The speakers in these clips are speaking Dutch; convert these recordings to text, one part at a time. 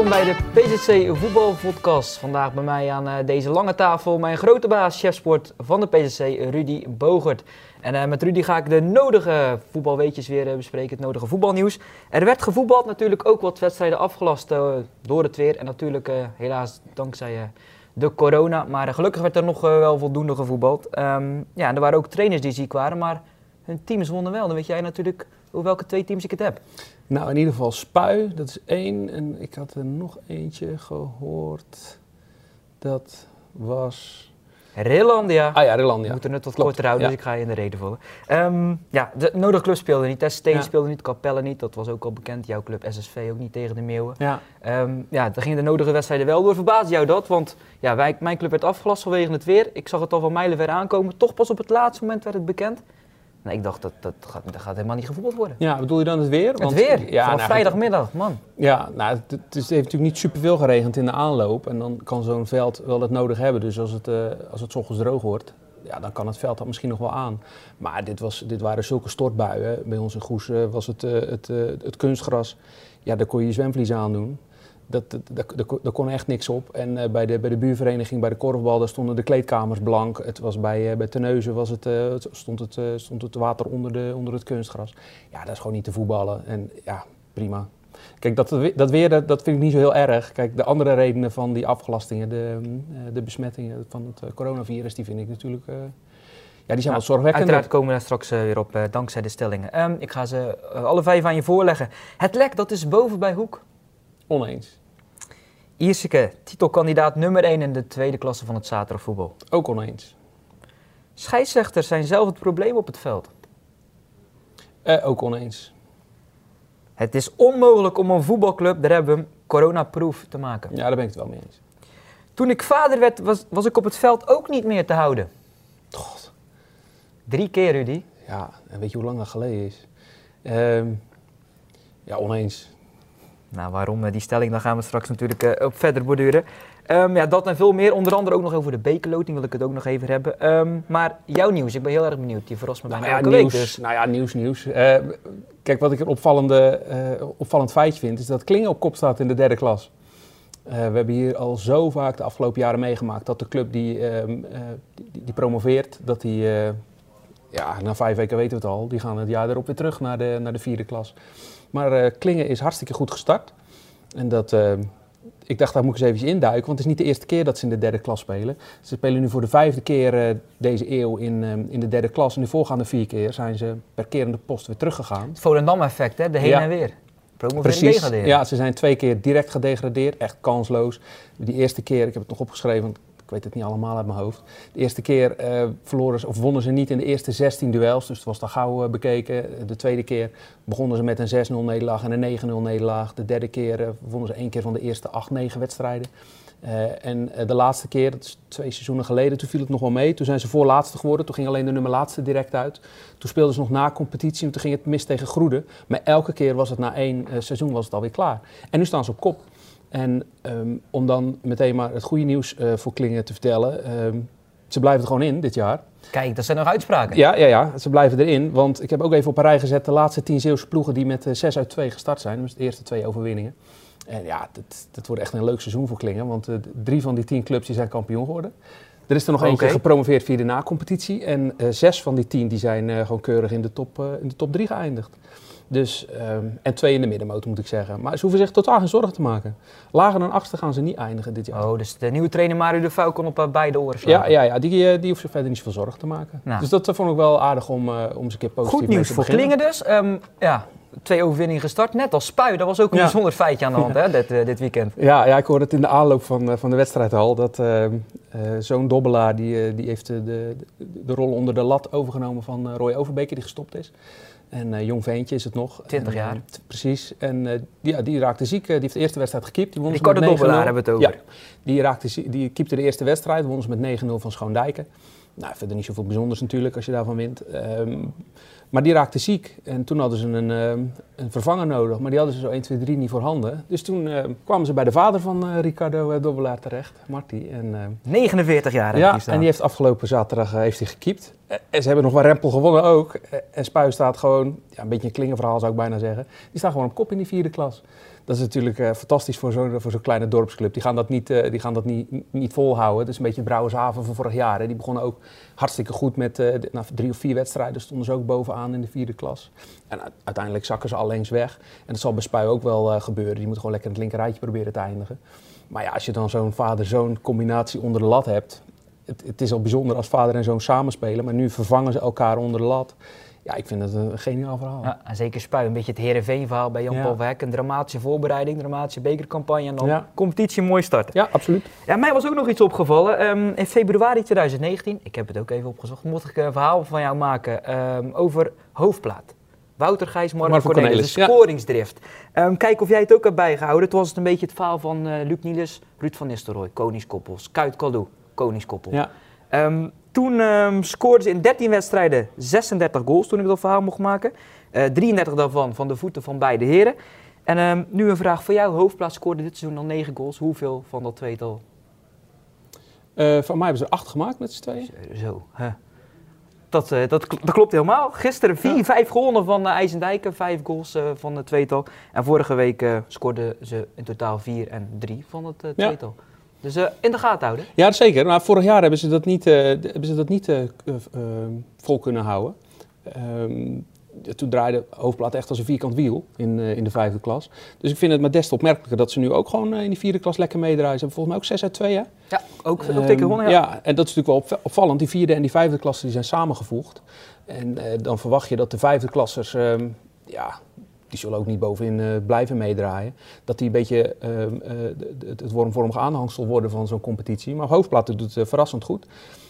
Welkom bij de PZC Voetbalpodcast. Vandaag bij mij aan eh, deze lange tafel mijn grote baas, chefsport van de PZC, Rudy Bogert. En eh, met Rudy ga ik de nodige voetbalweetjes weer eh, bespreken, het nodige voetbalnieuws. Er werd gevoetbald, natuurlijk ook wat wedstrijden afgelast door het weer. En natuurlijk helaas dankzij de corona. Maar gelukkig werd er nog wel voldoende gevoetbald. Ehm, ja, en er waren ook trainers die ziek waren, maar hun teams wonnen wel. Dan weet jij natuurlijk over welke twee teams ik het heb. Nou, in ieder geval Spui, dat is één. En ik had er nog eentje gehoord. Dat was. Rillandia. Ah ja, We Rillandia. moeten het wat korter houden, ja. dus ik ga je in de reden vallen. Ehm, ja, de nodige club speelde niet. Testeen Ja. speelde niet, Capelle niet. Dat was ook al bekend. Jouw club SSV ook niet tegen de Meeuwen. Ja, Ehm, ja, dan gingen de nodige wedstrijden wel door. Verbaasde jou dat? Want ja, wij, mijn club werd afgelast vanwege het weer. Ik zag het al van mijlenver aankomen. Toch pas op het laatste moment werd het bekend. Nou, ik dacht, dat, dat, gaat, dat gaat helemaal niet gevoetbald worden. ja, bedoel je dan het weer? het weer, Ja, nou, vrijdagmiddag, man. Ja, nou, het, het, heeft natuurlijk niet superveel geregend in de aanloop. En dan kan zo'n veld wel het nodig hebben. Dus als het, eh als het ochtends droog wordt, ja, dan kan het veld dat misschien nog wel aan. Maar dit, was, dit waren zulke stortbuien. Bij ons in Goes eh, was het, eh, het, het kunstgras. Ja, daar kon je je zwemvlies aan doen. Dat, dat, dat- kon- echt niks op. En eh, bij, de, bij de buurvereniging, bij de korfbal, daar stonden de kleedkamers blank. Het was bij, eh bij Terneuzen was het, eh, het- stond, het, stond het water onder, de, onder het kunstgras. Ja, dat is gewoon niet te voetballen. En ja, prima. Kijk, dat, dat weer, dat, dat vind ik niet zo heel erg. Kijk, de andere redenen van die afgelastingen, de, de besmettingen van het coronavirus, die vind ik natuurlijk... ja, die zijn wel zorgwekkend. Uiteraard komen we daar straks weer op, dankzij de stellingen. Ehm, ik ga ze alle vijf aan je voorleggen. Het lek, dat is boven bij Hoek. Oneens. Ierseke, titelkandidaat nummer 1 in de tweede klasse van het zaterdagvoetbal. Ook oneens. Scheidsrechters zijn zelf het probleem op het veld. Eh, ook oneens. Het is onmogelijk om een voetbalclub, daar hebben we hem, coronaproof te maken. Ja, daar ben ik het wel mee eens. Toen ik vader werd, was, was ik op het veld ook niet meer te houden. God. Drie keer, Rudy. Ja, en weet je hoe lang dat geleden is? Ehm, ja, oneens. Nou, waarom eh, die stelling, daar gaan we straks natuurlijk eh, op verder borduren. Ehm, ja, dat en veel meer. Onder andere ook nog over de bekerloting wil ik het ook nog even hebben. Ehm, maar jouw nieuws, ik ben heel erg benieuwd. Die verrast me bijna Nou ja, elke nieuws, week dus. nou ja, nieuws, nieuws. Eh, kijk, wat ik een opvallende, opvallend feitje vind, is dat Klingen op kop staat in de derde klas. We hebben hier al zo vaak de afgelopen jaren meegemaakt dat de club die, ehm, eh, die, die promoveert, dat die, ja, na vijf weken weten we het al, die gaan het jaar erop weer terug naar de, naar de vierde klas. Maar eh, Klingen is hartstikke goed gestart. En dat, eh, ik dacht, daar moet ik eens even induiken, want het is niet de eerste keer dat ze in de derde klas spelen. Ze spelen nu voor de vijfde keer eh, deze eeuw in, in de derde klas. En de voorgaande vier keer zijn ze per kerende post weer teruggegaan. Het Volendam-effect, hè? De heen Ja. en weer. Precies. Ja, ze zijn twee keer direct gedegradeerd, echt kansloos. Die eerste keer, ik heb het nog opgeschreven, ik weet het niet allemaal uit mijn hoofd. De eerste keer eh, verloren ze, of wonnen ze niet in de eerste 16 duels, dus het was dan gauw eh, bekeken. De tweede keer begonnen ze met een 6-0 nederlaag en een 9-0 nederlaag. De derde keer eh, wonnen ze één keer van de eerste 8-9 wedstrijden. En de laatste keer, dat is twee seizoenen geleden, toen viel het nog wel mee. Toen zijn ze voorlaatste geworden. Toen ging alleen de nummer laatste direct uit. Toen speelden ze nog na competitie en toen ging het mis tegen Groede. Maar elke keer was het na één seizoen was het alweer klaar. En nu staan ze op kop. En ehm, om dan meteen maar het goede nieuws eh, voor Klingen te vertellen. ehm, ze blijven er gewoon in dit jaar. Kijk, dat zijn nog uitspraken. Ja, ja, ja, ze blijven erin. Want ik heb ook even op een rij gezet de laatste tien Zeeuwse ploegen die met eh, 6 uit 2 gestart zijn. Dus de eerste twee overwinningen. En ja, dat, dat wordt echt een leuk seizoen voor Klingen. Want eh, drie van die tien clubs die zijn kampioen geworden. Er is er nog eentje Oké. gepromoveerd via de na-competitie. En eh, zes van die tien die zijn eh, gewoon keurig in de top, eh, in de top drie geëindigd. Dus, ehm, en twee in de middenmoot moet ik zeggen. Maar ze hoeven zich totaal geen zorgen te maken. Lager dan achtste gaan ze niet eindigen dit jaar. Oh, dus de nieuwe trainer Mario de kon op eh, beide oren slaan. Ja, ja, ja die, eh, die hoeft zich verder niet zoveel zorgen te maken. Nou. Dus dat eh, vond ik wel aardig om, om eens een keer positief Goed nieuws te voor. Klingen dus. Ehm, ja, twee overwinningen gestart. Net als Spui. Dat was ook een Ja. bijzonder feitje aan de hand hè, dit, dit weekend. Ja, ja, ik hoorde het in de aanloop van, van de wedstrijd al. Dat eh, eh, zo'n dobbelaar, die, die heeft de, de, de rol onder de lat overgenomen van Roy Overbeker, die gestopt is. En eh, jong ventje is het nog. 20 En, jaar. eh, t- precies. En eh, die, ja, die raakte ziek. eh, die heeft de eerste wedstrijd gekiept. Die won met 9-0. Dobbelaar hebben we het over. Ja, die, raakte, die keepte de eerste wedstrijd. Won ze met 9-0 van Schoondijken. Nou, verder niet zoveel bijzonders natuurlijk als je daarvan wint. Ehm, maar die raakte ziek. En toen hadden ze een, ehm, een vervanger nodig. Maar die hadden ze zo 1, 2, 3 niet voorhanden. Dus toen eh, kwamen ze bij de vader van eh, Ricardo eh, Dobbelaar terecht, Marty. En, ehm, 49 jaar ja, en die heeft afgelopen zaterdag eh, heeft hij gekiept. En ze hebben nog wel rempel gewonnen ook. En Spui staat gewoon, ja, een beetje een klingenverhaal zou ik bijna zeggen. Die staan gewoon op kop in die vierde klas. Dat is natuurlijk uh, fantastisch voor zo'n kleine dorpsclub. Die gaan dat, niet, uh, die gaan dat niet, niet volhouden. Het is een beetje Brouwershaven van vorig jaar. Die begonnen ook hartstikke goed met uh, na drie of vier wedstrijden. Stonden ze ook bovenaan in de vierde klas. En uiteindelijk zakken ze alleen weg. En dat zal bij Spui ook wel gebeuren. Die moet gewoon lekker het linkerrijtje proberen te eindigen. Maar ja, als je dan zo'n vader-zoon combinatie onder de lat hebt. Het, het is al bijzonder als vader en zoon samenspelen. Maar nu vervangen ze elkaar onder de lat. Ja, ik vind het een geniaal verhaal. Ja, en zeker Spui, een beetje het Herenveen-verhaal bij Jan Paul Verhek. Een dramatische voorbereiding, dramatische bekercampagne en dan competitie mooi starten. Ja, absoluut. Ja, mij was ook nog iets opgevallen. Um, in februari 2019, ik heb het ook even opgezocht, mocht ik een verhaal van jou maken um, over hoofdplaat. Wouter Gijs, Marco, Marco Cornelis, Cornelis, de scoringsdrift. Ja. Um, kijk of jij het ook hebt bijgehouden. Het was het een beetje het verhaal van uh, Luc Niels, Ruud van Nistelrooy, Koningskoppels, Kuit Kalou, Koningskoppel. Ja. Um, toen um, scoorden ze in 13 wedstrijden 36 goals toen ik dat verhaal mocht maken. Uh, eh, 33 daarvan van de voeten van beide heren. En um, nu een vraag voor jou. Hoofdplaats scoorde dit seizoen al 9 goals. Hoeveel van dat tweetal? Uh, van mij hebben ze 8 gemaakt met z'n tweeën. Zo, huh. dat, uh, dat, dat, klopt helemaal. Gisteren 4-5 ja. gewonnen van IJsendijken. 5 goals van het tweetal. En vorige week scoorden ze in totaal 4 en 3 van het tweetal. Ja. Dus uh, in de gaten houden. Ja, zeker. Maar vorig jaar hebben ze dat niet, uh, hebben ze dat niet uh, vol kunnen houden. Um, toen draaide Hoofdplaat echt als een vierkant wiel in, in de vijfde klas. Dus ik vind het maar des te opmerkelijker dat ze nu ook gewoon in die vierde klas lekker meedraaien. Ze hebben volgens mij ook 6 uit 2, hè? Ja, ook, um, ook gewonnen, ja. ja. en dat is natuurlijk wel opvallend. Die vierde en die vijfde klasse die zijn samengevoegd. En dan verwacht je dat de vijfde klassers... Ja, die zullen ook niet bovenin uh, blijven meedraaien. Dat die een beetje uh, uh, het, het wormvormige aanhangsel worden van zo'n competitie. Maar Hoofdplaat doet het verrassend goed.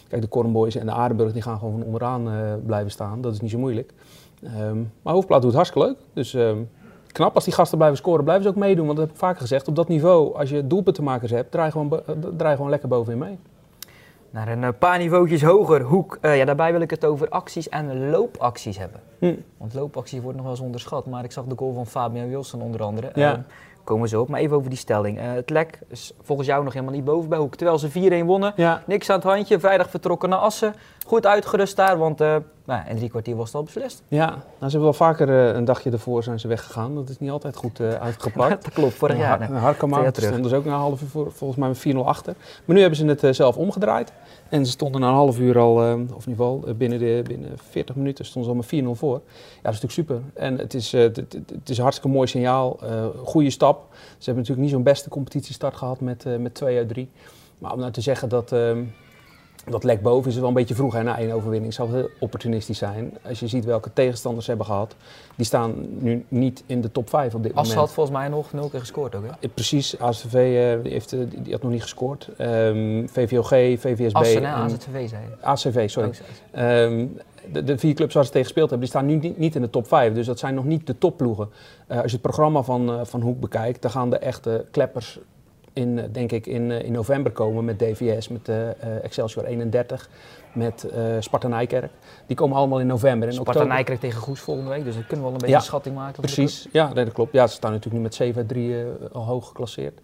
Kijk, de Cornboys en de Aardenburg die gaan gewoon van onderaan blijven staan. Dat is niet zo moeilijk. Um, maar Hoofdplaat doet hartstikke leuk. Dus um, knap als die gasten blijven scoren, blijven ze ook meedoen. Want dat heb ik vaker gezegd. Op dat niveau, als je doelpuntenmakers hebt, draai gewoon, draai gewoon lekker bovenin mee. Naar een uh, paar niveautjes hoger, Hoek. Uh, ja, daarbij wil ik het over acties en loopacties hebben. Hm. Want loopacties worden nog wel eens onderschat. Maar ik zag de goal van Fabian Wilson onder andere. Ja. Uh, komen we zo op. Maar even over die stelling. het lek is volgens jou nog helemaal niet boven bij Hoek. Terwijl ze 4-1 wonnen. Ja. Niks aan het handje. Vrijdag vertrokken naar Assen. Goed uitgerust daar, want nou, in drie kwartier was het al beslist. Ja, nou, ze hebben wel vaker een dagje ervoor zijn ze weggegaan. Dat is niet altijd goed uitgepakt. dat klopt, vorig jaar. Harkema Harkema stonden ze ook na een half uur voor, volgens mij met 4-0 achter. Maar nu hebben ze het zelf omgedraaid. En ze stonden na een half uur al, uh, of in ieder geval uh, binnen, de, binnen 40 minuten, stonden ze al met 4-0 voor. Ja, dat is natuurlijk super. En het is, uh, het, het is een hartstikke mooi signaal, goede stap. Ze hebben natuurlijk niet zo'n beste competitiestart gehad met, met 2 uit 3. Maar om nou te zeggen dat ehm, dat lek boven is wel een beetje vroeg hè, na één overwinning. Zou heel opportunistisch zijn. Als je ziet welke tegenstanders ze hebben gehad. Die staan nu niet in de top 5 op dit moment. As had volgens mij nog nul keer gescoord ook hè? Eh, precies, ACV uh, die, heeft, die had nog niet gescoord. Um, VVOG, VVSB. Assen, en, ACV zei? ACV, sorry. Um, de, de, vier clubs waar ze tegen gespeeld hebben, die staan nu niet, niet in de top 5. Dus dat zijn nog niet de topploegen. Uh, als je het programma van, uh, van Hoek bekijkt, dan gaan de echte kleppers in, eh, denk ik, in, eh, in november komen met DVS, met uh, Excelsior 31, met Sparta Nijkerk. Die komen allemaal in november. In Sparta Nijkerk tegen Goes volgende week, dus dan kunnen we wel een beetje een schatting maken. Precies, ja, dat klopt. Ja, ze staan natuurlijk nu met 7 3 al hoog geclasseerd.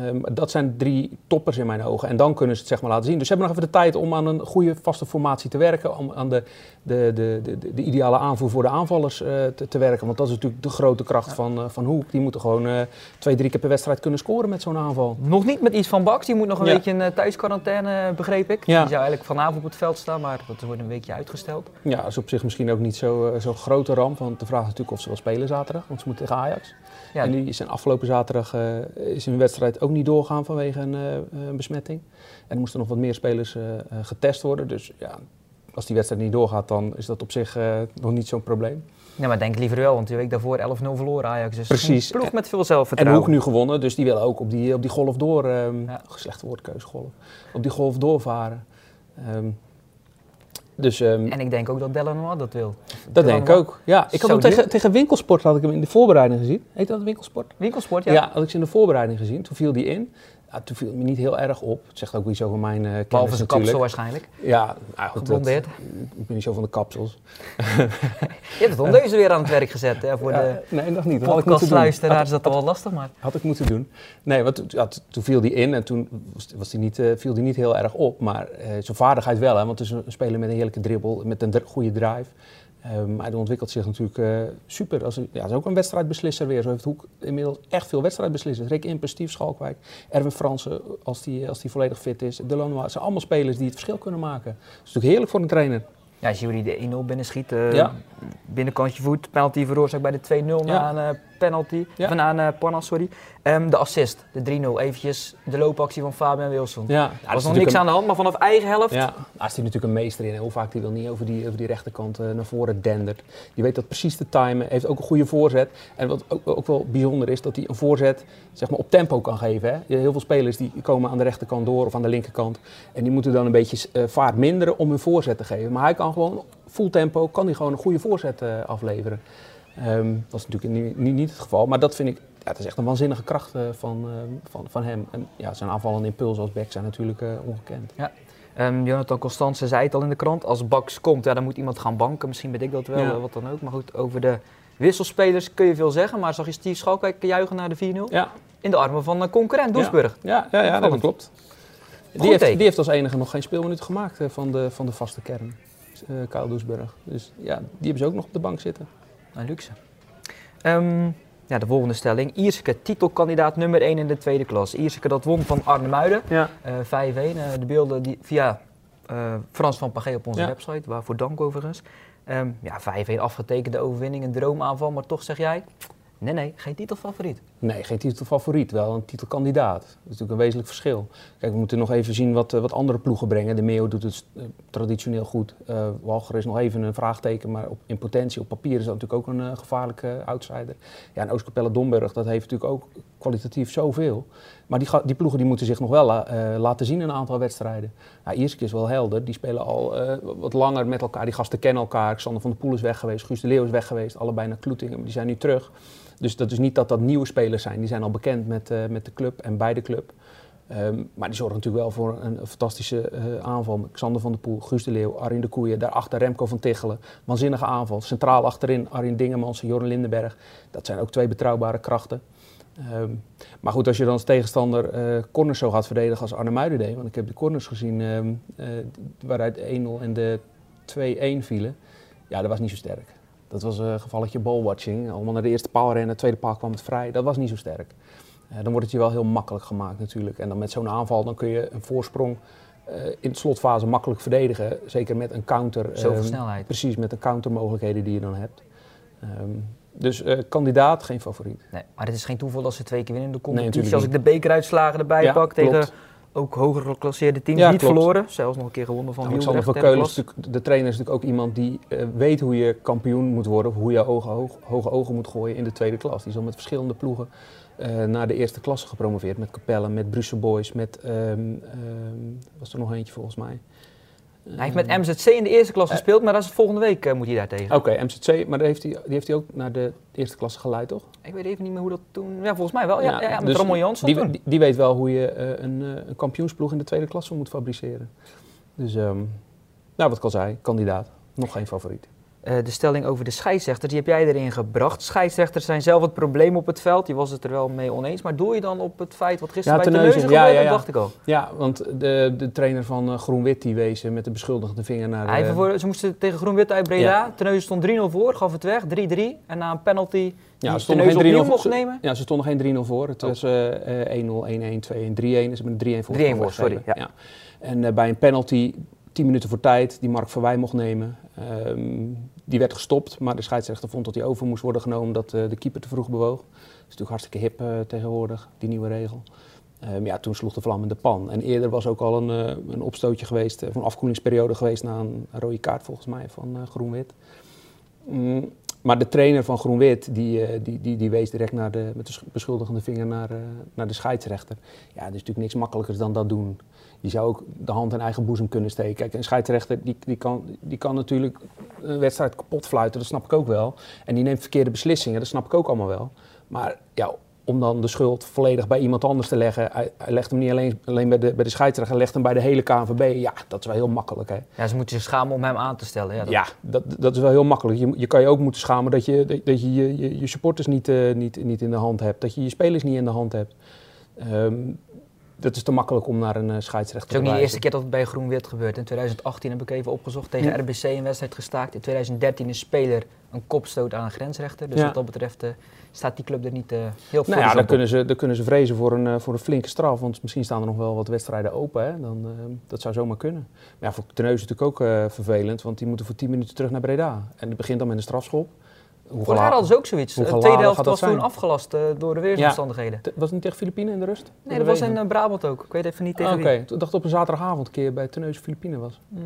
Um, dat zijn drie toppers in mijn ogen. En dan kunnen ze het zeg maar laten zien. Dus ze hebben nog even de tijd om aan een goede vaste formatie te werken. Om aan de, de, de, de, de ideale aanvoer voor de aanvallers uh, te, te, werken. Want dat is natuurlijk de grote kracht ja. van, uh, van Hoek. Die moeten gewoon uh, twee, drie keer per wedstrijd kunnen scoren met zo'n aanval. Nog niet met iets van Baks. Die moet nog een ja. beetje in thuisquarantaine, begreep ik. Ja. Die zou eigenlijk vanavond op het veld staan. Maar dat wordt een weekje uitgesteld. Ja, dat is op zich misschien ook niet zo'n zo grote ramp. Want de vraag is natuurlijk of ze wel spelen zaterdag. Want ze moeten tegen Ajax. Ja. En die zijn afgelopen zaterdag is hun wedstrijd ook niet doorgaan vanwege een, uh, een besmetting. En er moesten nog wat meer spelers uh, getest worden. Dus ja, als die wedstrijd niet doorgaat, dan is dat op zich nog niet zo'n probleem. Ja, maar denk liever wel, want die week daarvoor 11-0 verloren Ajax. Dus Precies. Een ploeg met veel zelfvertrouwen. En Hoek nu gewonnen, dus die willen ook op die, op die golf door... Um, ja. Slechte woordkeus, golf. Op die golf doorvaren. Um, dus, um, en ik denk ook dat Delanois dat wil. Dat denk ik ook. Ja, ik had hem tegen, tegen Winkelsport had ik hem in de voorbereiding gezien. Heet dat Winkelsport? Winkelsport, ja. Ja, had ik ze in de voorbereiding gezien. Toen viel die in. Ja, toen viel me niet heel erg op. Het zegt ook iets over mijn uh, kennis Behalve zijn kapsel waarschijnlijk. Ja, nou, dat, ik ben niet zo van de kapsels. je hebt het ondeuze weer aan het werk gezet hè, voor ja, de nee, nog niet. podcastluisteraars. is dat toch wel lastig, maar... Had ik moeten doen. Nee, want ja, toen viel die in en toen was, was die niet, uh, viel die niet heel erg op. Maar uh, zijn vaardigheid wel, hè, want het is een speler met een heerlijke dribbel, met een goede drive. Um, hij ontwikkelt zich natuurlijk uh, super. Als, ja, is ook een wedstrijdbeslisser weer. Zo heeft Hoek inmiddels echt veel wedstrijdbeslissers. Rick Impers, Steve Schalkwijk, Erwin Fransen, als die, als die volledig fit is. Delano, het zijn allemaal spelers die het verschil kunnen maken. Dat is natuurlijk heerlijk voor een trainer. Ja, als jullie de 1-0 binnen schiet, uh, ja. binnenkantje voet, penalty veroorzaakt bij de 2-0 ja. na een uh, penalty, ja. na een uh, Parnas, sorry. Um, de assist, de 3-0, eventjes de loopactie van Fabian Wilson. Ja. Er was nog niks aan de hand, maar vanaf eigen helft. Ja, daar is hij natuurlijk een meester in. Hoe vaak hij wil niet over die, over die rechterkant naar voren dendert. Die weet dat precies te timen, heeft ook een goede voorzet. En wat ook, ook wel bijzonder is, dat hij een voorzet zeg maar, op tempo kan geven. Hè. Heel veel spelers die komen aan de rechterkant door of aan de linkerkant. En die moeten dan een beetje vaart minderen om hun voorzet te geven. Maar hij kan gewoon full tempo, kan hij gewoon een goede voorzet uh, afleveren. Um, dat is natuurlijk niet, niet, het geval, maar dat vind ik, ja, het is echt een waanzinnige kracht uh, van, uh, van, van hem. En ja, zijn aanvallende impulsen als back zijn natuurlijk ongekend. Ja. Um, Jonathan Constance zei het al in de krant, als Baks komt, ja, dan moet iemand gaan banken. Misschien weet ik dat wel, ja. wat dan ook. Maar goed, over de wisselspelers kun je veel zeggen. Maar zag je Steve Schalkwijk juichen naar de 4-0? Ja. In de armen van concurrent Doesburg. Ja, ja, ja, dat klopt. Die heeft, die heeft, als enige nog geen speelminuut gemaakt van, de, van de vaste kern uh, Kyle Doesburg. Dus ja, die hebben ze ook nog op de bank zitten. Een luxe. Um, ja, de volgende stelling. Ierseke, titelkandidaat nummer 1 in de tweede klas. Ierseke, dat won van Arne Muiden. Ja. Uh, 5-1. Uh, de beelden die, via uh, Frans van Pagé op onze ja. website, waarvoor dank overigens. Um, ja, 5-1 afgetekende overwinning, een droomaanval. Maar toch zeg jij, Nee, nee, geen titelfavoriet. Nee, geen titelfavoriet, wel een titelkandidaat. Dat is natuurlijk een wezenlijk verschil. Kijk, we moeten nog even zien wat, uh, wat andere ploegen brengen. De Meo doet het uh, traditioneel goed. Uh, Walger is nog even een vraagteken, maar op, in potentie, op papier is dat natuurlijk ook een gevaarlijke outsider. Ja, en Oostkapelle-Domburg, dat heeft natuurlijk ook kwalitatief zoveel. Maar die, die ploegen die moeten zich nog wel laten zien in een aantal wedstrijden. Nou, is wel helder, die spelen al wat langer met elkaar. Die gasten kennen elkaar. Xander van der Poel is weg geweest, Guus de Leeuw is weg geweest. Allebei naar Kloetingen, die zijn nu terug. Dus dat is niet dat dat nieuwe spelers zijn. Die zijn al bekend met, uh, met de club en bij de club. Um, maar die zorgen natuurlijk wel voor een, fantastische uh, aanval. Xander van der Poel, Guus de Leeuw, Arjen de Koeien. Daarachter Remco van Tichelen. Waanzinnige aanval. Centraal achterin Arjen Dingemans en Joren Lindenberg. Dat zijn ook twee betrouwbare krachten. Um, maar goed, als je dan als tegenstander uh, corners zo gaat verdedigen als Arne Muiden deed. Want ik heb de corners gezien um, waaruit de 1-0 en de 2-1 vielen. Ja, dat was niet zo sterk. Dat was een gevalletje ballwatching. Allemaal naar de eerste paal rennen, de tweede paal kwam het vrij. Dat was niet zo sterk. Uh, dan wordt het je wel heel makkelijk gemaakt natuurlijk. En dan met zo'n aanval dan kun je een voorsprong uh, in de slotfase makkelijk verdedigen. Zeker met een counter. Zoveel um, snelheid. Precies, met de countermogelijkheden die je dan hebt. Um, dus uh, kandidaat, geen favoriet. Nee, maar het is geen toeval dat ze twee keer winnen in de competitie. Nee, Als ik de bekeruitslagen erbij ja, pak tegen ook hoger geclasseerde teams. Ja, niet klopt. verloren, zelfs nog een keer gewonnen van ja, Alexander van Keulen is de trainer is natuurlijk ook iemand die uh, weet hoe je kampioen moet worden. Of hoe je ogen, hoog, hoge ogen moet gooien in de tweede klas. Die is al met verschillende ploegen uh, naar de eerste klasse gepromoveerd. Met Capelle, met Brussel Boys, met, um, um, was er nog eentje volgens mij. Hij heeft met MZC in de eerste klas gespeeld, maar dat is volgende week uh, moet hij daar tegen. Oké, okay, MZC, maar heeft hij, die heeft hij ook naar de eerste klasse geleid, toch? Ik weet even niet meer hoe dat toen... Ja, volgens mij wel. Ja, ja, ja met dus Ramon Jansson die, die, die, weet wel hoe je uh, een, een, kampioensploeg in de tweede klasse moet fabriceren. Dus, um, nou wat ik al zei, kandidaat. Nog geen favoriet. Uh, de stelling over de scheidsrechters, die heb jij erin gebracht. Scheidsrechters zijn zelf het probleem op het veld. Je was het er wel mee oneens. Maar doe je dan op het feit wat gisteren ja, bij Teneuzen gebeurde? Ja, ja, ja. dacht ik al. Ja, want de, de trainer van uh, Groen-Wit die wees met de beschuldigde vinger naar... De, voor, ze moesten tegen Groen-Wit uit Breda. Ja. Stond 3-0 voor, gaf het weg, 3-3. En na een penalty ja, ze stonden geen 3-0 mocht nemen. Ja, ze stonden geen 3-0 voor. Het oh. was uh, 1-0, 1-1, 2-1, 3-1. Is met een 3-1 voor. 3-1 voor, sorry. Ja. ja. En bij een penalty 10 minuten voor tijd die Mark Verwij mocht nemen. Um, die werd gestopt, maar de scheidsrechter vond dat hij over moest worden genomen omdat uh, de keeper te vroeg bewoog. Dat is natuurlijk hartstikke hip uh, tegenwoordig, die nieuwe regel. Um, ja, toen sloeg de vlam in de pan. En eerder was ook al een, uh, een opstootje geweest, of een afkoelingsperiode geweest na een rode kaart volgens mij van Groen-Wit. Mm, maar de trainer van Groen-Wit, die, die, die, die, wees direct naar de, met de beschuldigende vinger naar, naar de scheidsrechter. Ja, er is natuurlijk niks makkelijkers dan dat doen. Je zou ook de hand in eigen boezem kunnen steken. Kijk, een scheidsrechter die, die, kan, die kan natuurlijk een wedstrijd kapot fluiten, dat snap ik ook wel. En die neemt verkeerde beslissingen, dat snap ik ook allemaal wel. Maar ja, om dan de schuld volledig bij iemand anders te leggen. Hij, legt hem niet alleen, alleen bij, de, bij de scheidsrechter, hij legt hem bij de hele KNVB. Ja, dat is wel heel makkelijk. Hè? Ja, ze moeten zich schamen om hem aan te stellen. Ja, dat, ja, dat, dat is wel heel makkelijk. Je, je kan je ook moeten schamen dat je dat, dat je, je, je, je supporters niet, uh, niet, niet in de hand hebt. Dat je je spelers niet in de hand hebt. Um, dat is te makkelijk om naar een uh, scheidsrechter te Het is ook niet de eerste keer dat het bij Groen-Wit gebeurt. In 2018 heb ik even opgezocht tegen RBC een wedstrijd gestaakt. In 2013 een speler een kopstoot aan een grensrechter. Dus wat dat betreft uh, staat die club er niet uh, heel veel nou ja, dan kunnen, ze, dan kunnen ze vrezen voor een, voor een flinke straf. Want misschien staan er nog wel wat wedstrijden open. Hè? Dan, dat zou zomaar kunnen. Maar ja, voor Teneus is het natuurlijk ook vervelend. Want die moeten voor 10 minuten terug naar Breda. En die begint dan met een strafschop. Vorig jaar hadden ze ook zoiets. De tweede helft was toen afgelast uh, door de weersomstandigheden. Ja. Was het niet tegen Filipijnen in de rust? Nee, dat was in uh, Brabant ook. Ik weet even niet tegen ah, Oké, okay. ik dacht op een zaterdagavond een keer bij Teneus Filipijnen was. Mm,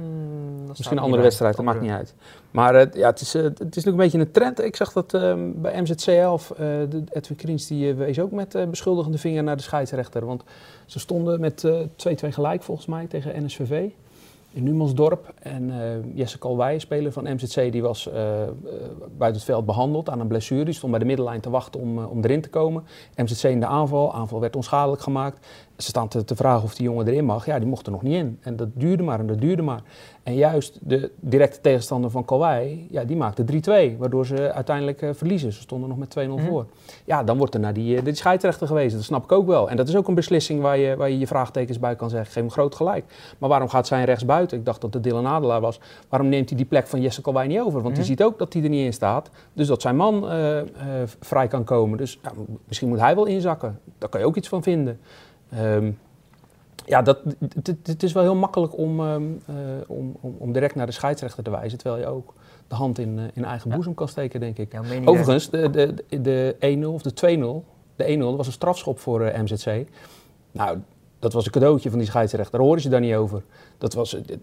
Misschien een andere wedstrijd, dat maakt niet uit. Maar uh, ja, het is, het is natuurlijk een beetje een trend. Ik zag dat ehm, bij MZC11, de Edwin Kriens, die wees ook met beschuldigende vinger naar de scheidsrechter. Want ze stonden met 2-2 gelijk volgens mij tegen NSVV in Numansdorp. En uh, Jesse Kalwij, speler van MZC, die was uh, buiten het veld behandeld aan een blessure. Die stond bij de middellijn te wachten om, om erin te komen. MZC in de aanval. Aanval werd onschadelijk gemaakt ze staan te, te, vragen of die jongen erin mag. Ja, die mocht er nog niet in. En dat duurde maar en dat duurde maar. En juist de directe tegenstander van Kalwei, ja, die maakte 3-2. Waardoor ze uiteindelijk uh, verliezen. Ze stonden nog met 2-0 mhm. voor. Ja, dan wordt er naar die, uh, die scheidsrechter gewezen. Dat snap ik ook wel. En dat is ook een beslissing waar je waar je, je vraagtekens bij kan zeggen. Geef hem groot gelijk. Maar waarom gaat zijn rechts buiten? Ik dacht dat het Dylan Adelaar was. Waarom neemt hij die plek van Jesse Kalwei niet over? Want mm hij ziet ook dat hij er niet in staat. Dus dat zijn man uh, vrij kan komen. Dus ja, misschien moet hij wel inzakken. Daar kan je ook iets van vinden. Um, ja, dat, het, is wel heel makkelijk om, um, om, direct naar de scheidsrechter te wijzen, terwijl je ook de hand in, uh, in eigen boezem kan steken, denk ik. Overigens, de, de, de 1-0 of de 2-0, de 1-0 was een strafschop voor uh, MZC. Nou, dat was een cadeautje van die scheidsrechter, daar horen ze daar niet over. Dat was, het,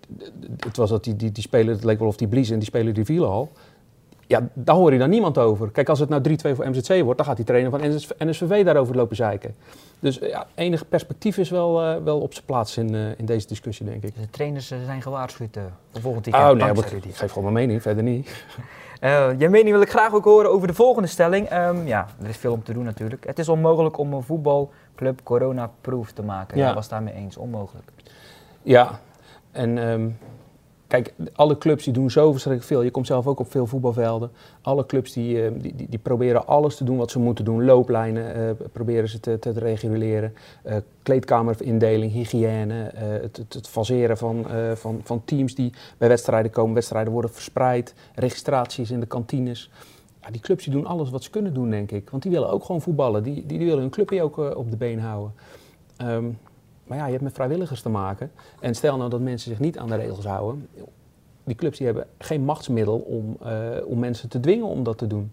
het was dat die, die, die speler, het leek wel of die bliezen en die speler die vielen al. Ja, daar hoor je dan niemand over. Kijk, als het nou 3-2 voor MZC wordt, dan gaat die trainer van NSVV daarover lopen zeiken. Dus ja, enig perspectief is wel, uh, wel op zijn plaats in, uh, in deze discussie, denk ik. De trainers uh, zijn gewaarschuwd voor volgend weekend. Oh nee, ik geef gewoon mijn mening, verder niet. je mening wil ik graag ook horen over de volgende stelling. Um, ja, er is veel om te doen natuurlijk. Het is onmogelijk om een voetbalclub corona-proof te maken. Ja. Jij was daarmee eens, onmogelijk. Ja, en um, Kijk, alle clubs die doen zo verschrikkelijk veel. Je komt zelf ook op veel voetbalvelden. Alle clubs die, eh, die, die, die proberen alles te doen wat ze moeten doen. Looplijnen uh, proberen ze te, te reguleren. Uh, kleedkamerindeling, hygiëne. het, het, het, faseren van, van, van teams die bij wedstrijden komen. Wedstrijden worden verspreid. Registraties in de kantines. Ja, die clubs die doen alles wat ze kunnen doen, denk ik. Want die willen ook gewoon voetballen. Die, die, die willen hun clubje ook op de been houden. Um, maar ja, je hebt met vrijwilligers te maken. En stel nou dat mensen zich niet aan de regels houden. Die clubs die hebben geen machtsmiddel om, uh, om mensen te dwingen om dat te doen.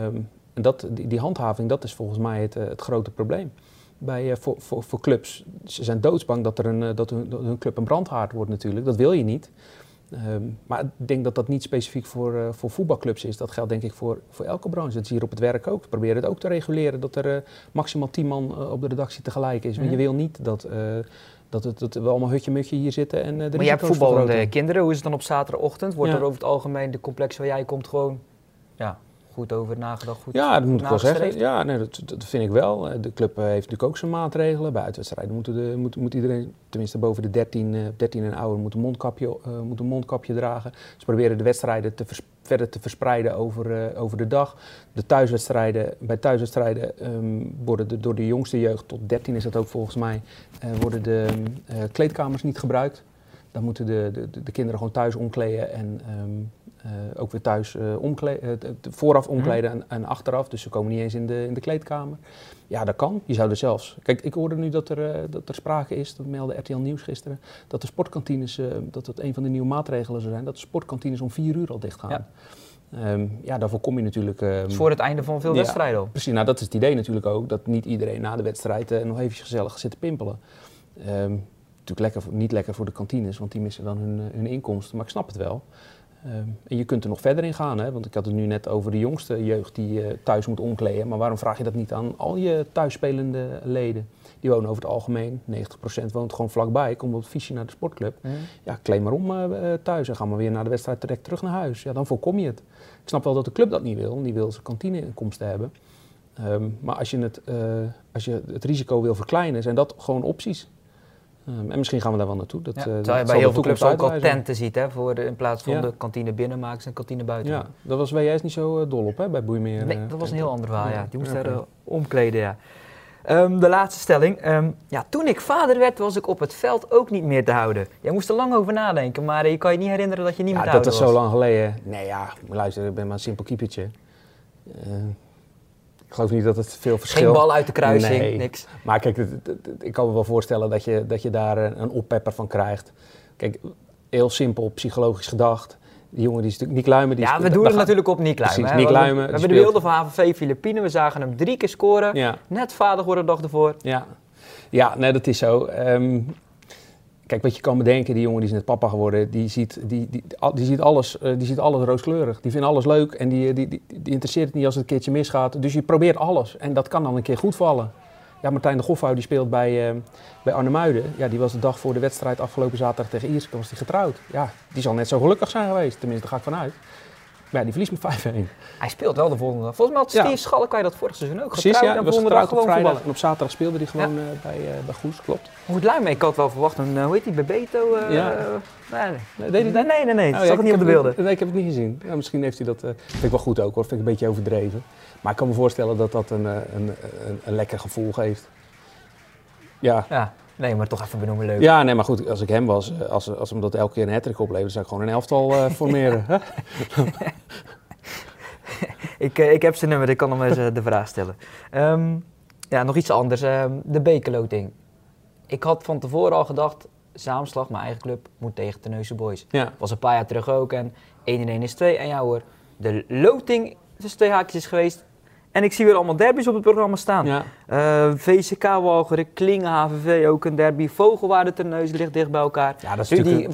Um, en dat, die, die, handhaving, dat is volgens mij het, uh, het grote probleem. Bij, uh, voor, voor, voor, clubs, ze zijn doodsbang dat, er een, dat hun, club een brandhaard wordt natuurlijk. Dat wil je niet. Um, maar ik denk dat dat niet specifiek voor, uh, voor voetbalclubs is. Dat geldt denk ik voor, voor elke branche. Dat is hier op het werk ook. We proberen het ook te reguleren dat er uh, maximaal tien man uh, op de redactie tegelijk is. Want je wil niet dat, dat, het, dat we allemaal hutje-mutje hier zitten en de Maar je hebt voetballende kinderen. Hoe is het dan op zaterdagochtend? Wordt ja. er over het algemeen de complex waar jij komt gewoon... Ja, goed over nagedacht, goed Ja, dat moet ik wel zeggen. Ja, nee, dat, dat, vind ik wel. De club heeft natuurlijk ook zijn maatregelen. Bij uitwedstrijden moeten de, moet, moet iedereen, tenminste boven de 13, 13 en ouder, moet een mondkapje, uh, moet een mondkapje dragen. Ze proberen de wedstrijden te verder te verspreiden over, uh, over de dag. De thuiswedstrijden, bij thuiswedstrijden um, worden de, door de jongste jeugd, tot 13 is dat ook volgens mij, uh, worden de kleedkamers niet gebruikt. Dan moeten de, de, de, kinderen gewoon thuis omkleden en um, uh, ook weer thuis uh, omkleden, uh, vooraf mhm. omkleden en, en, achteraf. Dus ze komen niet eens in de, in de kleedkamer. Ja, dat kan. Je zou er zelfs. Kijk, ik hoorde nu dat er, dat er sprake is, dat meldde RTL Nieuws gisteren, dat de sportkantines, dat dat een van de nieuwe maatregelen zou zijn, dat de sportkantines om vier uur al dicht gaan. Ja. Um, ja, daarvoor kom je natuurlijk. Um, voor het einde van veel wedstrijden. Ja, precies, nou dat is het idee natuurlijk ook. Dat niet iedereen na de wedstrijd nog even gezellig zit te pimpelen. Um, natuurlijk lekker, niet lekker voor de kantines, want die missen dan hun, hun inkomsten. Maar ik snap het wel. Um, en je kunt er nog verder in gaan, hè? want ik had het nu net over de jongste jeugd die uh, thuis moet omkleden. Maar waarom vraag je dat niet aan al je thuisspelende leden? Die wonen over het algemeen, 90% woont gewoon vlakbij, komt op het fietsje naar de sportclub. Mm. Ja, kleed maar om uh, thuis en ga maar weer naar de wedstrijd direct terug naar huis. Ja, dan voorkom je het. Ik snap wel dat de club dat niet wil, die wil zijn kantineinkomsten hebben. Um, maar als je, het, uh, als je het risico wil verkleinen, zijn dat gewoon opties. Um, en misschien gaan we daar wel naartoe. Dat, ja, uh, dat je bij heel veel clubs ook al tenten ziet, hè, voor de, in plaats van ja. de kantine binnen maken ze een kantine buiten. Ja, dat was WS niet zo uh, dol op hè, bij Boeimeer. Nee, dat was een heel ander verhaal, ja. Die moest daar uh, omkleden, ja. Ehm, de laatste stelling. Ehm, ja, toen ik vader werd, was ik op het veld ook niet meer te houden. Jij moest er lang over nadenken, maar je kan je niet herinneren dat je niet meer te dat houden is was. zo lang geleden. Nee, ja, luister, ik ben maar een simpel keepertje. Ik geloof niet dat het veel verschil... Geen bal uit de kruising, Nee. niks. Maar kijk, ik kan me wel voorstellen dat je, dat je daar een, oppepper van krijgt. Kijk, heel simpel, psychologisch gedacht. Die jongen die is natuurlijk niet luimen. Die Ja, we doen het natuurlijk op Niek Luimen. Precies, We hebben- Luimen, We hebben de beelden van HVV Filipijnen. We zagen hem drie keer scoren. Ja, Net vader geworden de dag ervoor. ja. ja, nee, dat is zo. Ehm, kijk, wat je kan bedenken, die jongen die is net papa geworden, die ziet, die, die, die ziet, alles, eh, die ziet alles rooskleurig. Die vindt alles leuk en die, die, die, die interesseert het niet als het een keertje misgaat. Dus je probeert alles en dat kan dan een keer goed vallen. Ja, Martijn de Goffouw die speelt bij, eh bij Arnhemuiden. Ja, die was de dag voor de wedstrijd afgelopen zaterdag tegen Ierseke was die getrouwd. Ja, die zal net zo gelukkig zijn geweest. Tenminste, daar ga ik vanuit. Maar ja, die verliest met 5-1. Hij speelt wel de volgende dag. Volgens mij had Ja. Steve Schalk dat vorig seizoen ook Precies, getrouwd ja. was op gewoon vrijdag. voetballen. En op zaterdag speelde hij gewoon eh, bij, eh bij Goes, klopt. Goed Luimen, ik had wel verwacht een, eh, hoe heet die, Bebeto? Ja. Nee, nee. Nee, nee, nee, nee, nee. Oh, zag ja, het niet ik op de beelden. Nee, ik heb het niet gezien. Ja, misschien heeft hij dat... vind ik wel goed ook hoor. Vind ik een beetje overdreven. Maar ik kan me voorstellen dat dat een, een, een, een lekker gevoel geeft. Ja. Ja, nee, maar toch even benoemen leuk. ja, nee, maar goed. Als ik hem was, eh, als, als hem dat elke keer een hattrick oplevert, zou ik gewoon een elftal eh, formeren. Ik, eh, ik heb zijn nummer, ik kan hem eens de vraag stellen. Ehm, ja, nog iets anders. Ehm, de bekerloting. Ik had van tevoren al gedacht, Zaamslag, mijn eigen club, moet tegen Terneuzen Boys. ja. was een paar jaar terug ook en 1 in 1 is 2. En ja hoor, de loting tussen twee haakjes is geweest. En ik zie weer allemaal derbies op het programma staan. ja. Eh, VCK Walcheren, Klingen, HVV ook een derby. Vogelwaarde Terneuzen ligt dicht bij elkaar. Ja, dat is natuurlijk...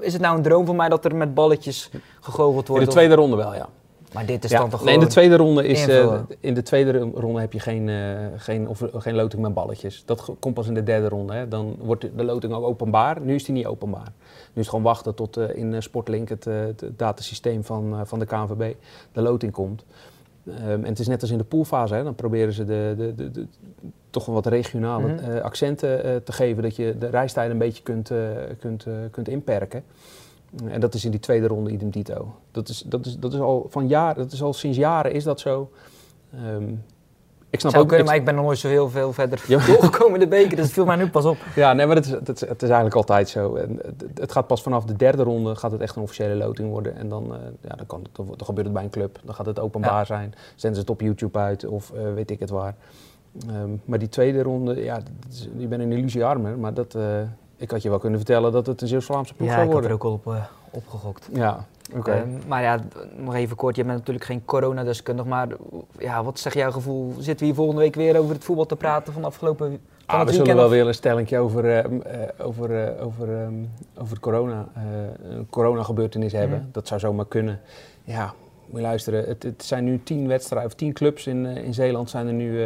is het nou een droom van mij dat er met balletjes gegoocheld In wordt? de tweede ronde wel, ja. Maar dit is Ja, dan toch nee, in de tweede ronde is eh, in de tweede ronde heb je geen, eh, geen, of, geen loting met balletjes. Dat komt pas in de derde ronde. Hè. Dan wordt de- loting ook openbaar. Nu is die niet openbaar. Nu is het gewoon wachten tot in Sportlink, het, het datasysteem van, van de KNVB, de loting komt. Ehm, en het is net als in de poolfase. Hè. Dan proberen ze de, de, de, de- toch wel wat regionale Mhm. eh, accenten eh, te geven, dat je de reistijden een beetje kunt, eh, kunt, kunt inperken. En dat is in die tweede ronde idem dito. Dat is, dat is, dat is al van jaren, dat is al sinds jaren is dat zo. Ehm, ik snap Zou ook... kunnen, ik- maar ik ben nog nooit zo heel veel verder Ja. doorgekomen in de beker, dus het viel mij nu pas op. ja, nee, maar het is, het, is, het is eigenlijk altijd zo. En het, het gaat pas vanaf de derde ronde gaat het echt een officiële loting worden. En dan, eh, ja, dan, kan dan, dan gebeurt het bij een club. Dan gaat het openbaar Ja. zijn. Zenden ze het op YouTube uit of eh, weet ik het waar. Ehm, maar die tweede ronde, ja, is- je bent een illusiearmer. Maar dat, eh, ik had je wel kunnen vertellen dat het een Zeeuws-Vlaamse ploeg Ja, zou ik had er worden. ook al op, opgegokt. Ja, Ehm, maar ja, nog even kort, je bent natuurlijk geen coronadeskundig, maar ja, wat zegt jouw gevoel? Zitten we hier volgende week weer over het voetbal te praten van afgelopen van Ah, het we zullen wel of- weer een stellingje over, eh, eh, over, eh, over, ehm, over corona, eh, een corona-gebeurtenis hebben. Mhm. Dat zou zomaar kunnen. Ja, moet je luisteren. Het, het zijn nu tien wedstrijden, of tien clubs in, eh, in Zeeland zijn er nu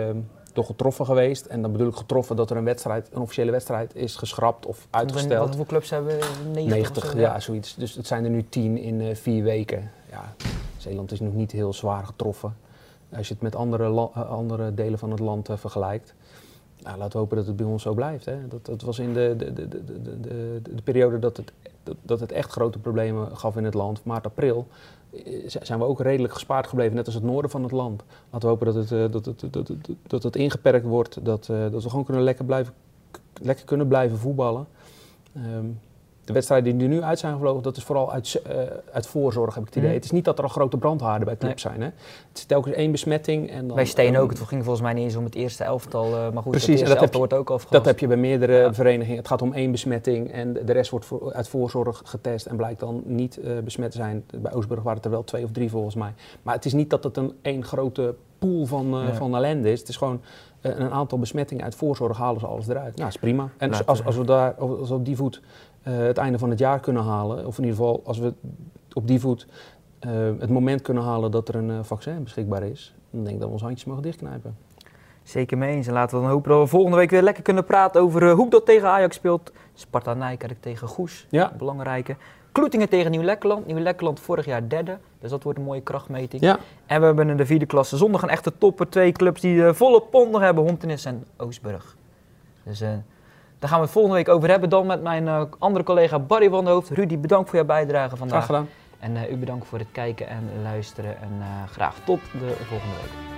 toch getroffen geweest. En dan bedoel ik getroffen dat er een wedstrijd, een officiële wedstrijd is geschrapt of Wat uitgesteld. hoeveel clubs hebben we? 90, 90, of zo, ja, zoiets. Dus het zijn er nu tien in eh, vier weken. Ja, Zeeland is nog niet heel zwaar getroffen. Als je het met andere, eh, andere delen van het land eh, vergelijkt. Nou, laten we hopen dat het bij ons zo blijft. Hè. Dat, dat was in de, de, de, de, de, de, de periode dat het, dat, dat het echt grote problemen gaf in het land, maart, april. Eh, Zijn we ook redelijk gespaard gebleven, net als het noorden van het land. Laten we hopen dat het, eh, dat het, dat dat het ingeperkt wordt. Dat, eh, dat we gewoon kunnen lekker, blijven, lekker kunnen blijven voetballen. Ehm, de wedstrijden die er nu uit zijn gevlogen, dat is vooral uit, eh, uit voorzorg, heb ik het idee. Mhm. Het is niet dat er al grote brandhaarden bij clubs zijn. Hè? Het is telkens één besmetting. En dan, Bij Steen ook. Het ging volgens mij niet eens om het eerste elftal. eh, maar goed, Precies, het eerste dat elftal wordt ook afgelast. Dat heb je bij meerdere Ja. verenigingen. Het gaat om één besmetting en de rest wordt voor- uit voorzorg getest en blijkt dan niet eh, besmet te zijn. Bij Oostburg waren het er wel twee of drie volgens mij. Maar het is niet dat het een één grote pool van, van ellende is. Het is gewoon een aantal besmettingen uit voorzorg halen ze alles eruit. Nou, is prima. En Laten als, we- als we daar als we op die voet het einde van het jaar kunnen halen, of in ieder geval als we op die voet eh, het moment kunnen halen dat er een eh, vaccin beschikbaar is, dan denk ik dat we onze handjes mogen dichtknijpen. Zeker mee eens. En laten we dan hopen dat we volgende week weer lekker kunnen praten over eh, hoe dat tegen Ajax speelt. Sparta Nijkerk tegen Goes. Ja. Belangrijke. Kloetingen tegen Nieuw-Lekkerland. Nieuw-Lekkerland vorig jaar derde. Dus dat wordt een mooie krachtmeting. Ja, En we hebben in de vierde klasse zondag een echte topper. Twee clubs die eh, volle pond nog hebben. Hontenis en Oostburg. Dus eh, daar gaan we het volgende week over hebben. Dan met mijn eh, andere collega Barry van der Hoofd. Rudy, bedankt voor jouw bijdrage graag vandaag. gedaan. En eh, u bedankt voor het kijken en luisteren. En eh, graag tot de volgende week.